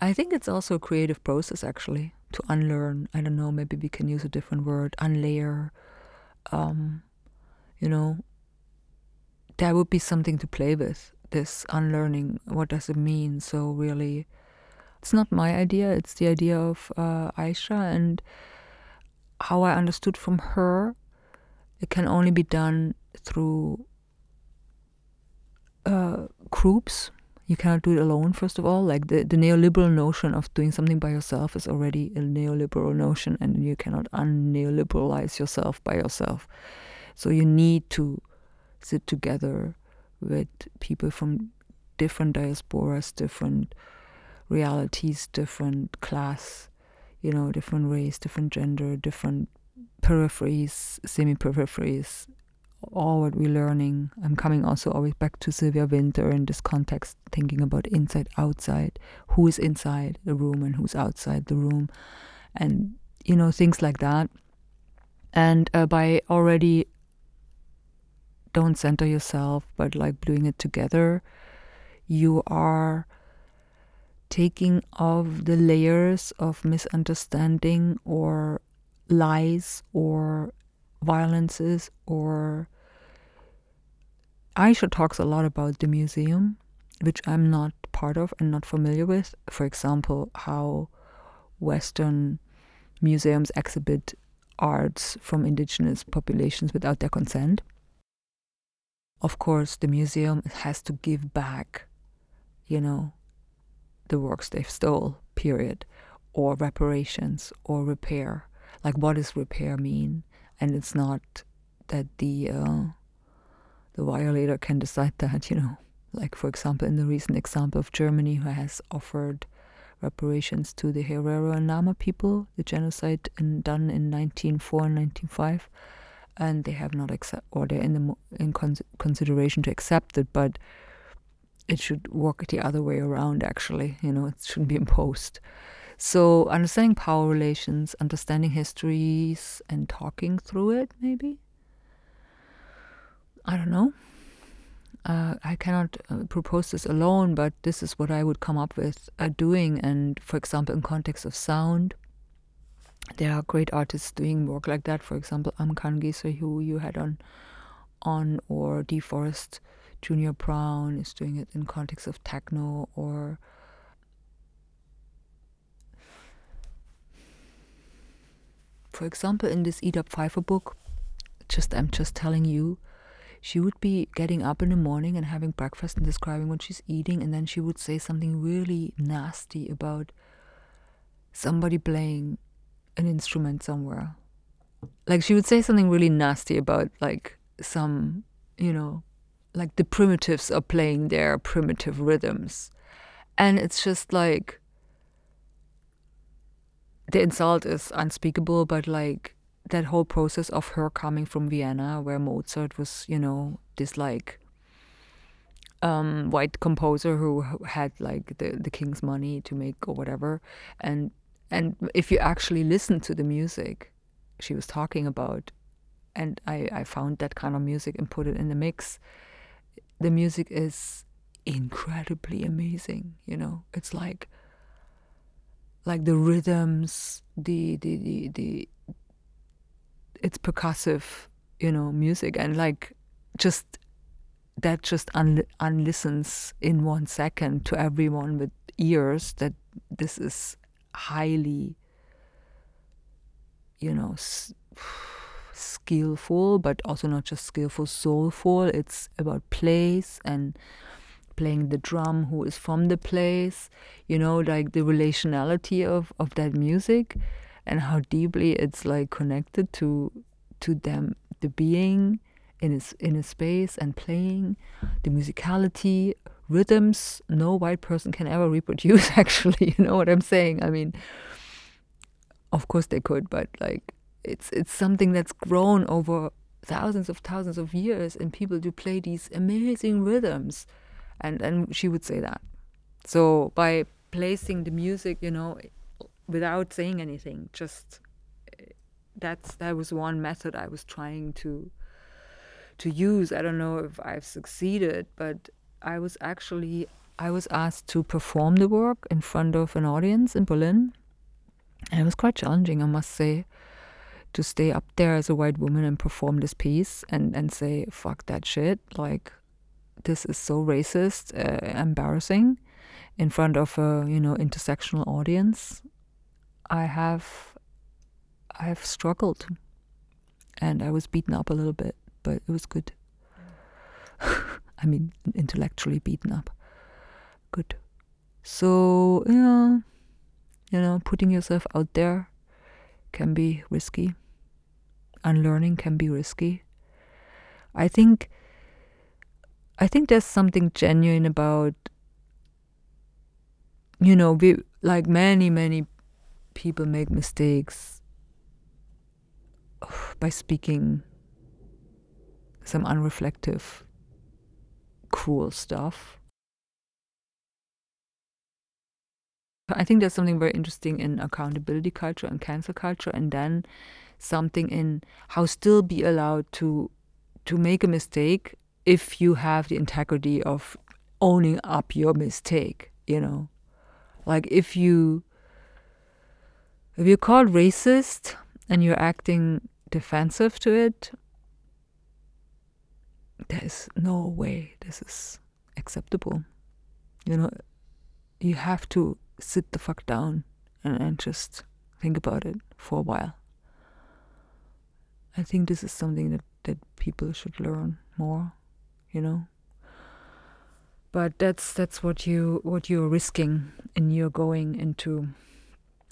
I think it's also a creative process actually to unlearn. I don't know, maybe we can use a different word, unlayer. Um, you know, that would be something to play with. This unlearning, what does it mean? So really, it's not my idea. It's the idea of uh, Aisha and how I understood from her. It can only be done through uh, groups. You cannot do it alone, first of all. Like the, the neoliberal notion of doing something by yourself is already a neoliberal notion, and you cannot unneoliberalize yourself by yourself. So you need to sit together with people from different diasporas, different realities, different class, you know, different race, different gender, different peripheries, semi peripheries, all what we're learning. I'm coming also always back to Sylvia Wynter in this context, thinking about inside, outside, who is inside the room and who's outside the room, and you know things like that. And uh, by already don't center yourself, but like doing it together, you are taking off the layers of misunderstanding or lies or violences or Aisha talks a lot about the museum, which I'm not part of and not familiar with. For example, how Western museums exhibit arts from indigenous populations without their consent. Of course, the museum has to give back, you know, the works they've stole, period, or reparations or repair. Like, what does repair mean? And it's not that the uh, the violator can decide that, you know. Like, for example, in the recent example of Germany, who has offered reparations to the Herero and Nama people, the genocide in, done in 1904 and 1905 and they have not accept or they're in the in con- consideration to accept it, but it should work the other way around. Actually, you know, it shouldn't be imposed. So understanding power relations, understanding histories, and talking through it, maybe. I don't know. Uh, I cannot uh, propose this alone, but this is what I would come up with uh, doing. And for example, in context of sound, there are great artists doing work like that. For example, Amkan Gisa, who you had on, on or DeForrest Junior Brown is doing it in context of techno or for example in this Edith Pfeiffer book just I'm just telling you she would be getting up in the morning and having breakfast and describing what she's eating and then she would say something really nasty about somebody playing an instrument somewhere. Like she would say something really nasty about like some, you know, like the primitives are playing their primitive rhythms. And it's just like the insult is unspeakable, but like that whole process of her coming from Vienna, where Mozart was, you know, this like um, white composer who had like the, the king's money to make or whatever, and and if you actually listen to the music she was talking about, and I, I found that kind of music and put it in the mix, the music is incredibly amazing. You know, it's like like the rhythms, the the the, the it's percussive, you know, music, and like just that just un- unlistens in one second to everyone with ears that this is highly, you know, s- skillful, but also not just skillful, soulful. It's about place and playing the drum who is from the place, you know, like the relationality of, of that music and how deeply it's like connected to to them the being in his in a space and playing, the musicality, rhythms. No white person can ever reproduce actually you know what i'm saying? I mean of course they could but like it's it's something that's grown over thousands of thousands of years and people do play these amazing rhythms. And and she would say that. So by placing the music you know without saying anything just that's that was one method i was trying to to use i don't know if i've succeeded but I was actually I was asked to perform the work in front of an audience in Berlin. And it was quite challenging, I must say, to stay up there as a white woman and perform this piece and, and say, fuck that shit. Like, this is so racist, uh, embarrassing in front of a, you know, intersectional audience. I have, I have struggled and I was beaten up a little bit, but it was good. I mean, intellectually beaten up. Good. So, yeah, you know, putting yourself out there can be risky. Unlearning can be risky. I think I think there's something genuine about you know, we like many, many people make mistakes by speaking some unreflective, cruel stuff. I think there's something very interesting in accountability culture and cancel culture, and then something in how still be allowed to to make a mistake if you have the integrity of owning up your mistake, you know. Like if you if you're called racist and you're acting defensive to it, there's no way this is acceptable. You know, you have to sit the fuck down and, and just think about it for a while. I think this is something that, that people should learn more, you know. But that's that's what you what you're risking in your going into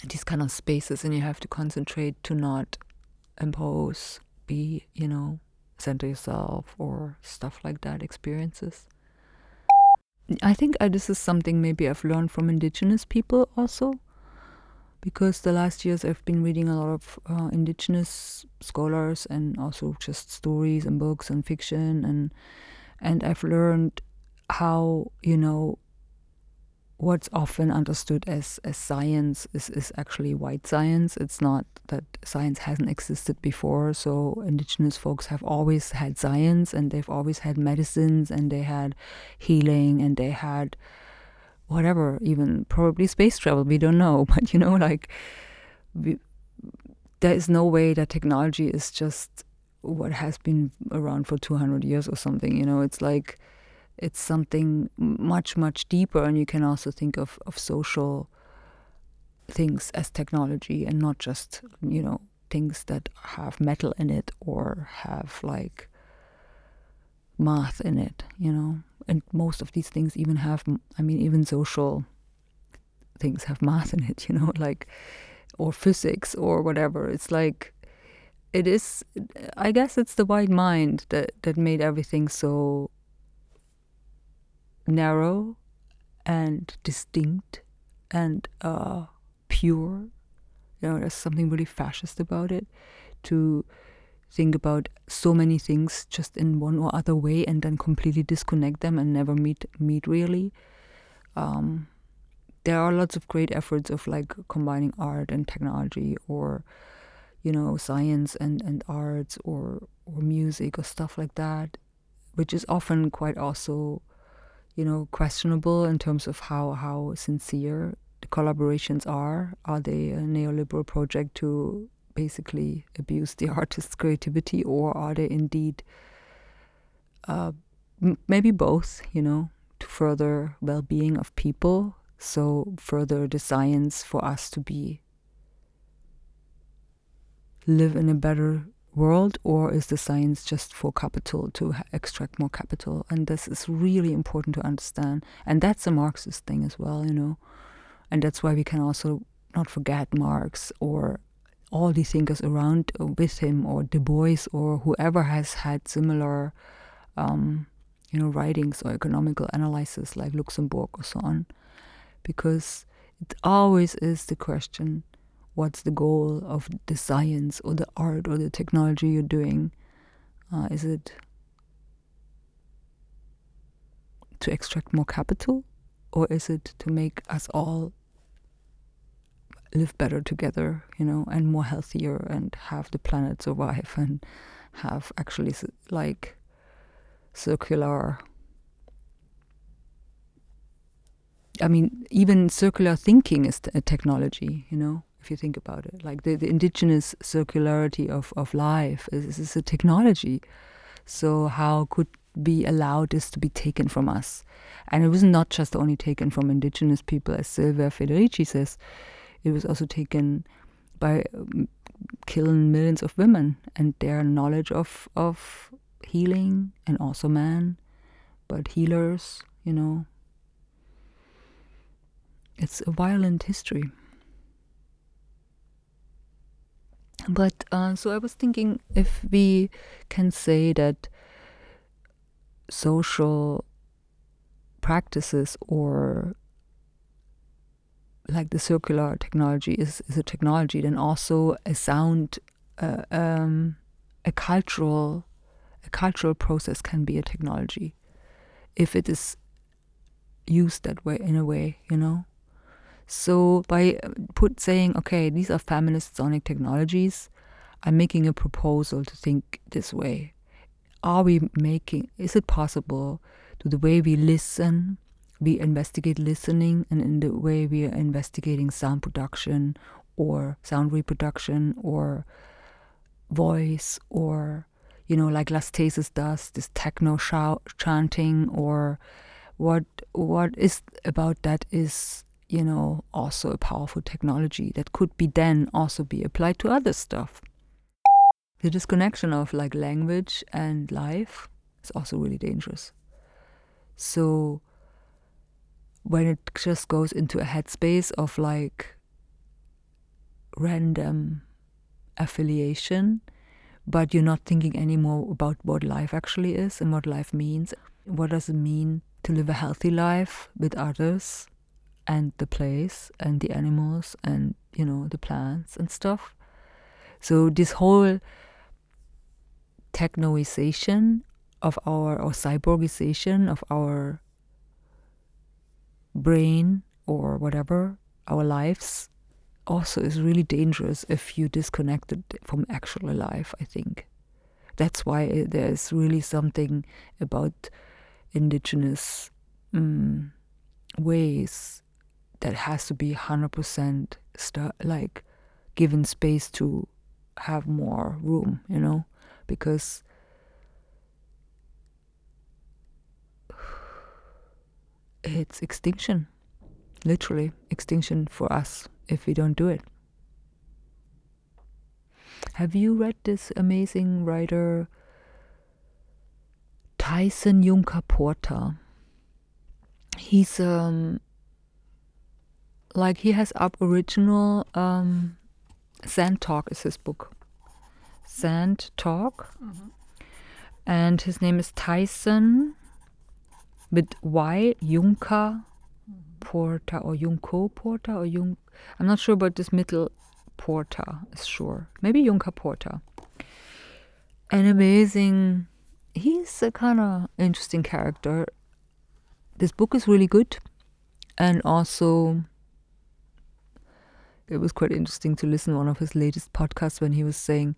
these kind of spaces and you have to concentrate to not impose, be, you know, center yourself or stuff like that experiences. I think uh, this is something maybe I've learned from indigenous people also, because the last years I've been reading a lot of uh, indigenous scholars and also just stories and books and fiction and and I've learned how you know what's often understood as, as science is, is actually white science. It's not that science hasn't existed before. So indigenous folks have always had science and they've always had medicines and they had healing and they had whatever, even probably space travel. We don't know. But you know, like we, there is no way that technology is just what has been around for 200 years or something. You know, it's like it's something much much deeper and you can also think of, of social things as technology and not just you know things that have metal in it or have like math in it you know? And most of these things even have i mean even social things have math in it you know like or physics or whatever. It's like it is i guess it's the white mind that that made everything so narrow and distinct and uh, pure. You know, there's something really fascist about it to think about so many things just in one or other way and then completely disconnect them and never meet meet really. Um, there are lots of great efforts of like combining art and technology or you know science and, and arts or or music or stuff like that which is often quite also you know, questionable in terms of how, how sincere the collaborations are. Are they a neoliberal project to basically abuse the artist's creativity, or are they indeed uh, m- maybe both, you know, to further well being of people? So, further the science for us to be live in a better world or is the science just for capital to extract more capital? And this is really important to understand. And that's a marxist thing as well you know? And that's why we can also not forget marx or all the thinkers around with him or du bois or whoever has had similar um, you know writings or economical analysis like Luxemburg or so on. Because it always is the question what's the goal of the science or the art or the technology you're doing? Uh, is it to extract more capital, or is it to make us all live better together, you know, and more healthier and have the planet survive and have actually like circular I mean, even circular thinking is a technology, you know, if you think about it. Like the, the indigenous circularity of, of life is, is a technology. So, how could we allow this to be taken from us? And it was not just only taken from indigenous people, as Silvia Federici says, it was also taken by um, killing millions of women and their knowledge of, of healing and also man, but healers, you know, it's a violent history. But uh, so I was thinking if we can say that social practices or like the circular technology is, is a technology, then also a sound, uh, um, a cultural, a cultural process can be a technology if it is used that way in a way, you know. So by uh, put saying, okay, these are feminist sonic technologies, I'm making a proposal to think this way. Are we making? Is it possible to the way we listen, we investigate listening, and in the way we are investigating sound production or sound reproduction or voice or you know like LASTESIS does this techno shout, chanting or what what is about that is you know, also a powerful technology that could be then also be applied to other stuff. The disconnection of like language and life is also really dangerous. So when it just goes into a headspace of like random affiliation, but you're not thinking anymore about what life actually is and what life means. What does it mean to live a healthy life with others? And the place and the animals and you know the plants and stuff. So this whole technoization of our or cyborgization of our brain or whatever our lives also is really dangerous if you disconnect it from actual life i think. That's why there's really something about indigenous um, ways that has to be 100% st- like given space to have more room, you know, because it's extinction, literally extinction for us if we don't do it. Have you read this amazing writer Tyson Yunkaporta? He's um, like he has Aboriginal um, Sand Talk is his book. Sand Talk. Mm-hmm. And his name is Tyson with Y Junka Porta or Junko Porter or Jung. I'm not sure about this middle Porta is sure. Maybe Junka Porta. An amazing. He's a kind of interesting character. This book is really good, and also it was quite interesting to listen to one of his latest podcasts when he was saying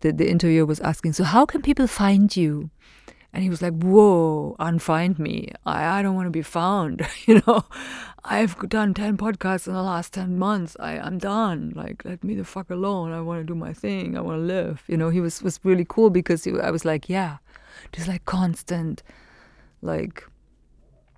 that the interviewer was asking, So, how can people find you? And he was like, Whoa, unfind me. I, I don't want to be found. you know, I've done 10 podcasts in the last 10 months. I, I'm done. Like, let me the fuck alone. I want to do my thing. I want to live. You know, he was, was really cool because he, I was like, Yeah, just like constant, like,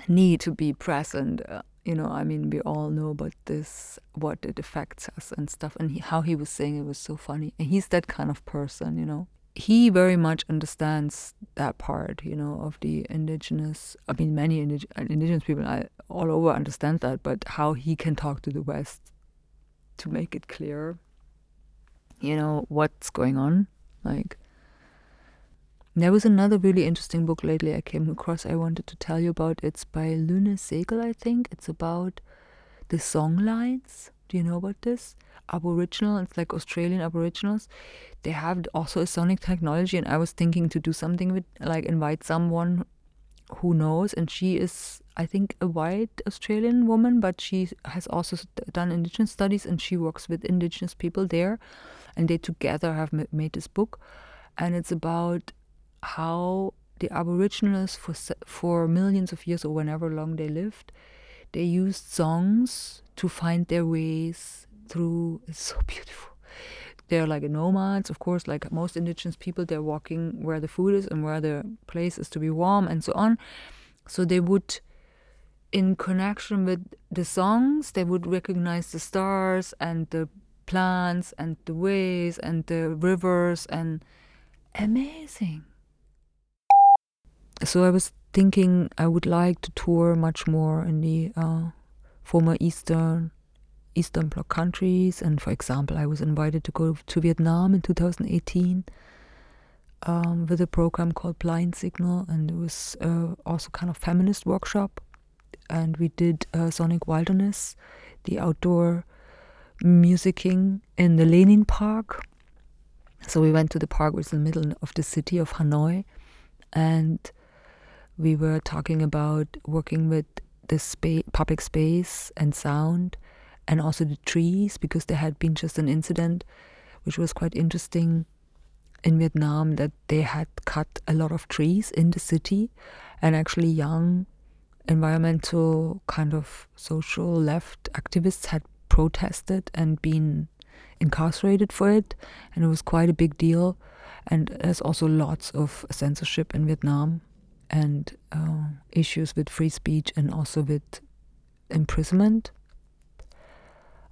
need to be present. You know, I mean, we all know about this, what it affects us and stuff. And he, how he was saying it was so funny. And he's that kind of person, you know. He very much understands that part, you know, of the indigenous. I mean, many indig- indigenous people all over understand that, but how he can talk to the West to make it clear, you know, what's going on. Like, there was another really interesting book lately I came across I wanted to tell you about. It's by Lune Segel, I think. It's about the song lines. Do you know about this? Aboriginal, it's like Australian Aboriginals. They have also a sonic technology, and I was thinking to do something with, like, invite someone who knows. And she is, I think, a white Australian woman, but she has also done Indigenous studies and she works with Indigenous people there. And they together have made this book. And it's about how the Aboriginals, for, for millions of years or whenever long they lived, they used songs to find their ways through. It's so beautiful. They're like nomads, of course, like most indigenous people. They're walking where the food is and where the place is to be warm and so on. So they would, in connection with the songs, they would recognize the stars and the plants and the ways and the rivers and amazing. So I was thinking I would like to tour much more in the uh, former Eastern Eastern Bloc countries. And for example, I was invited to go to Vietnam in 2018 um, with a program called Blind Signal, and it was uh, also kind of feminist workshop. And we did uh, Sonic Wilderness, the outdoor musicking in the Lenin Park. So we went to the park, which is in the middle of the city of Hanoi, and we were talking about working with the public space and sound and also the trees because there had been just an incident which was quite interesting in Vietnam that they had cut a lot of trees in the city and actually young environmental kind of social left activists had protested and been incarcerated for it and it was quite a big deal and there's also lots of censorship in Vietnam and uh, issues with free speech and also with imprisonment.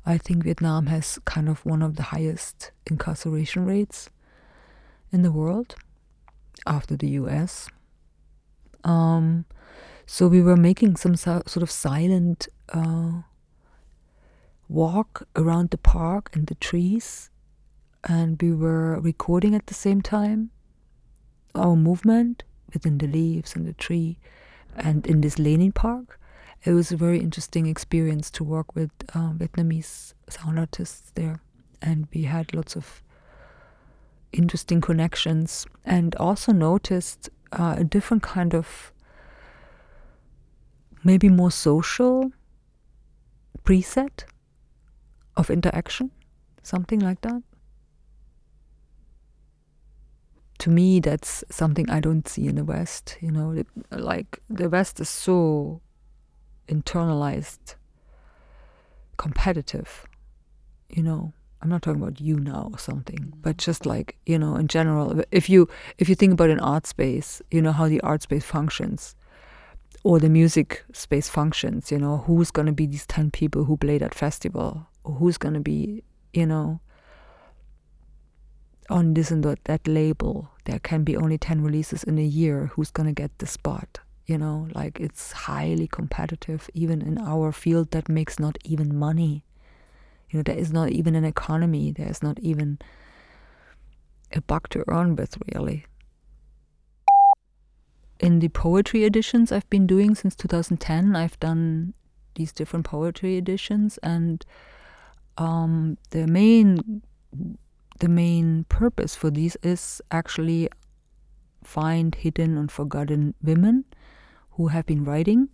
I think Vietnam has kind of one of the highest incarceration rates in the world after the US. Um, so we were making some so, sort of silent uh, walk around the park and the trees, and we were recording at the same time our movement within the leaves and the tree. And in this Lenin Park, it was a very interesting experience to work with uh, Vietnamese sound artists there. And we had lots of interesting connections and also noticed uh, a different kind of maybe more social preset of interaction, something like that. To me that's something i don't see in the west you know like the west is so internalized competitive you know. I'm not talking about you now or something mm-hmm. but just like you know in general if you if you think about an art space you know how the art space functions or the music space functions you know who's going to be these 10 people who play that festival? Or who's going to be you know on this and that label, there can be only 10 releases in a year. Who's going to get the spot? You know, like it's highly competitive, even in our field that makes not even money. You know, there is not even an economy, there's not even a buck to earn with, really. In the poetry editions I've been doing since 2010, I've done these different poetry editions, and um, the main the main purpose for these is actually find hidden and forgotten women who have been writing.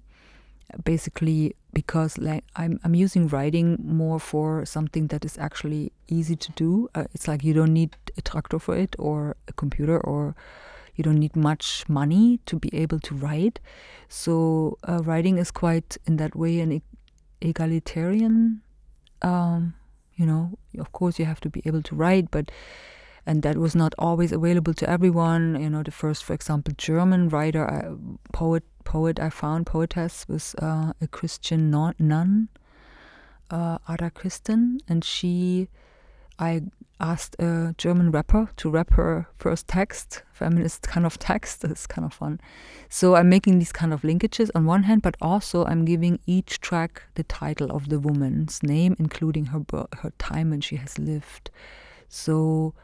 Basically because like I'm, I'm using writing more for something that is actually easy to do. Uh, it's like you don't need a tractor for it or a computer or you don't need much money to be able to write. So uh, writing is quite in that way an egalitarian um, you know of course you have to be able to write but and that was not always available to everyone. You know the first for example german writer uh, poet poet i found poetess was uh, a christian nun uh, ada christen and she i asked a German rapper to rap her first text, feminist kind of text. It's kind of fun. So I'm making these kind of linkages on one hand, but also I'm giving each track the title of the woman's name, including her her time when she has lived. So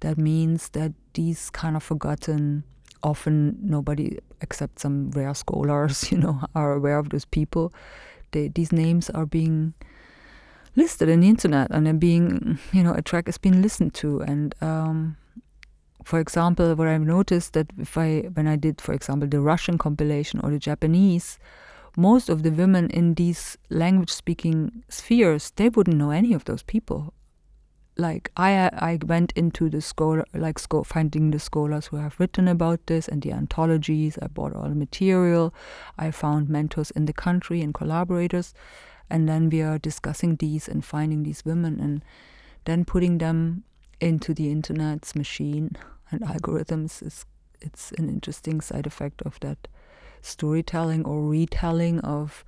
that means that these kind of forgotten, often nobody except some rare scholars, you know, are aware of those people. They, these names are being listed in the internet and then being, you know, a track is being listened to. And um, for example, what I've noticed that if I, when I did, for example, the Russian compilation or the Japanese, most of the women in these language speaking spheres, they wouldn't know any of those people. like I I went into the scholar like sco- finding the scholars who have written about this and the anthologies. I bought all the material. I found mentors in the country and collaborators, and then we are discussing these and finding these women and then putting them into the internet's machine and algorithms is it's an interesting side effect of that storytelling or retelling of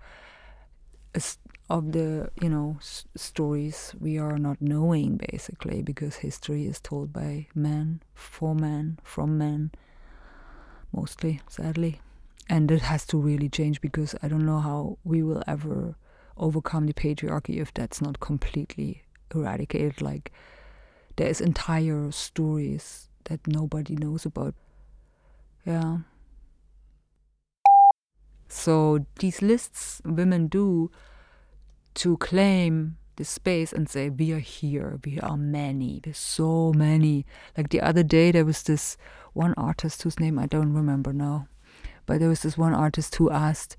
of the you know stories we are not knowing basically because history is told by men for men from men mostly sadly. And it has to really change because i don't know how we will ever overcome the patriarchy if that's not completely eradicated. Like there's entire stories that nobody knows about. Yeah. So these lists women do to claim the space and say we are here. We are many. There's so many. Like the other day there was this one artist whose name i don't remember now but there was this one artist who asked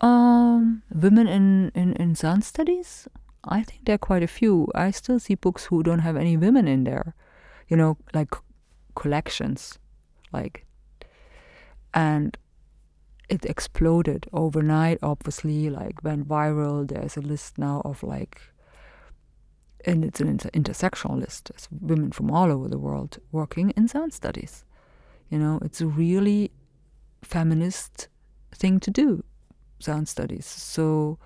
um women in in in sound studies? I think there are quite a few. I still see books who don't have any women in there you know like collections like and it exploded overnight obviously like went viral. There's a list now of like and it's an inter- intersectional list. It's women from all over the world working in sound studies. You know it's a really feminist thing to do sound studies. So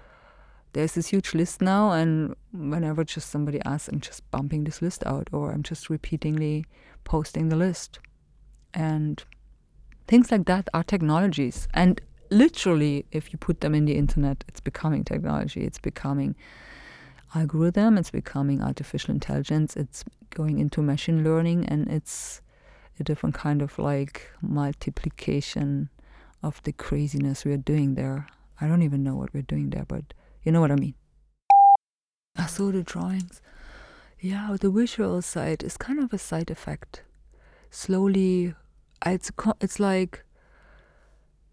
there's this huge list now and whenever just somebody asks i'm just bumping this list out or i'm just repeatedly posting the list. And things like that are technologies. And literally if you put them in the internet it's becoming technology. It's becoming algorithm. It's becoming artificial intelligence. It's going into machine learning and it's a different kind of like multiplication of the craziness we're doing there i don't even know what we're doing there but you know what i mean. I saw the drawings. Yeah the visual side is kind of a side effect. Slowly it's it's like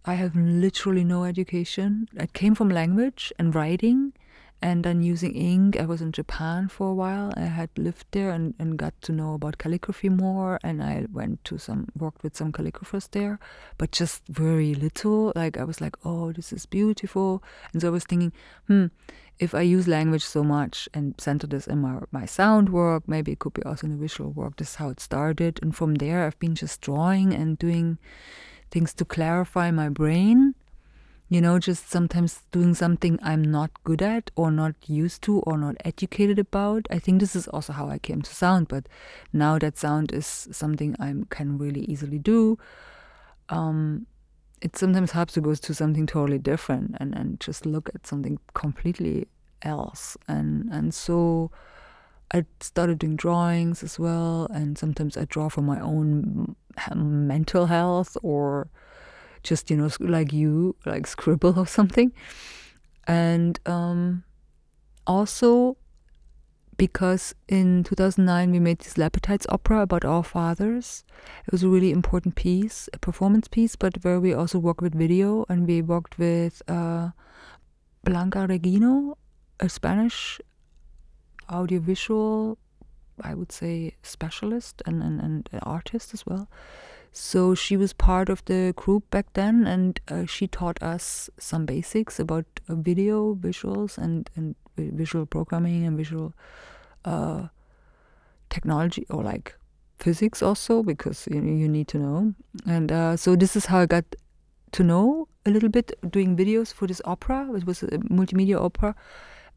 I have literally no education. I came from language and writing and then using ink. I was in Japan for a while. I had lived there and, and got to know about calligraphy more. And I went to some, worked with some calligraphers there, but just very little. Like I was like, oh, this is beautiful. And so I was thinking, hmm, if I use language so much and center this in my, my sound work, maybe it could be also in the visual work. This is how it started. And from there, I've been just drawing and doing things to clarify my brain. You know, just sometimes doing something I'm not good at or not used to or not educated about. I think this is also how I came to sound, but now that sound is something I can really easily do. Um, it sometimes helps to go to something totally different and, and just look at something completely else. And and so I started doing drawings as well, and sometimes I draw for my own mental health or just you know like you like scribble or something and um, also because in 2009 we made this Lappetites opera about our fathers. It was a really important piece, a performance piece, but where we also worked with video and we worked with uh, Blanca Regina, a Spanish audiovisual, I would say, specialist and, and, and artist as well. So she was part of the group back then, and uh, she taught us some basics about uh, video, visuals, and, and visual programming and visual uh, technology or like physics also because you, you need to know. And uh, so this is how I got to know a little bit doing videos for this opera. It was a multimedia opera,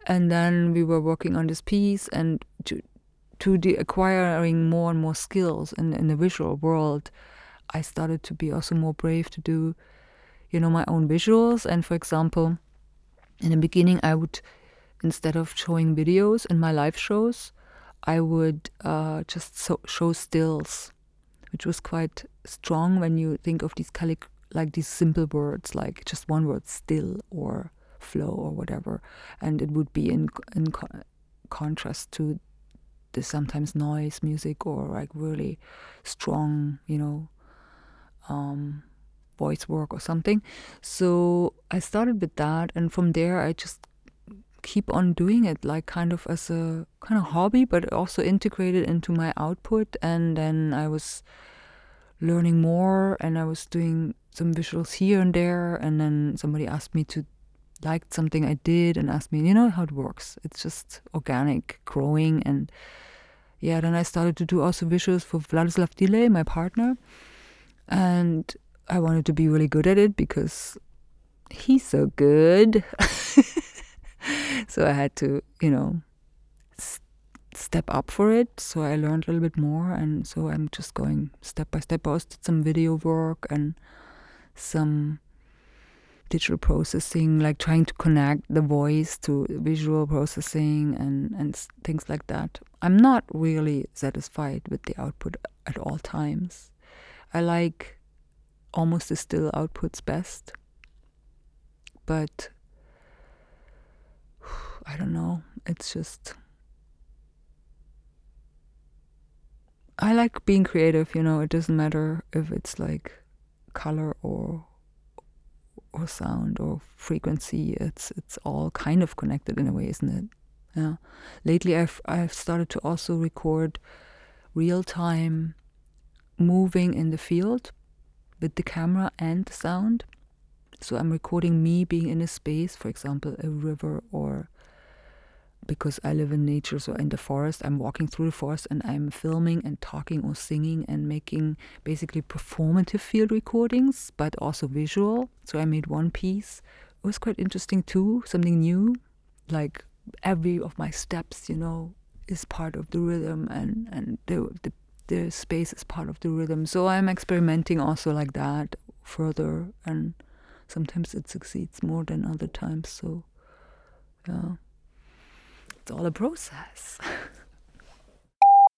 and then we were working on this piece and to to the acquiring more and more skills in, in the visual world I started to be also more brave to do, you know, my own visuals. And for example, in the beginning, I would, instead of showing videos in my live shows, I would uh, just so, show stills, which was quite strong when you think of these calic- like these simple words, like just one word, still or flow or whatever, and it would be in in co- contrast to the sometimes noise music or like really strong, you know, um, voice work or something. So I started with that, and from there I just keep on doing it, like kind of as a kind of hobby, but also integrated into my output. And then I was learning more, and I was doing some visuals here and there. And then somebody asked me to like something I did and asked me, you know how it works. It's just organic growing and yeah, then I started to do also visuals for Vladislav Delay, my partner. And I wanted to be really good at it because he's so good. so I had to, you know, s- step up for it. So I learned a little bit more. And so I'm just going step by step. I also did some video work and some digital processing, like trying to connect the voice to visual processing and, and things like that. I'm not really satisfied with the output at all times. I like almost the still outputs best. But I don't know. It's just. I like being creative, you know, it doesn't matter if it's like color or or sound or frequency. It's it's all kind of connected in a way, isn't it? Yeah. Lately, I've I've started to also record real time moving in the field with the camera and the sound. So I'm recording me being in a space, for example, a river or because I live in nature, so in the forest, I'm walking through the forest and I'm filming and talking or singing and making basically performative field recordings, but also visual. So I made one piece. It was quite interesting too, something new. Like every of my steps, you know, is part of the rhythm and, and the, the the space is part of the rhythm. So I'm experimenting also like that further and sometimes it succeeds more than other times. So yeah it's all a process.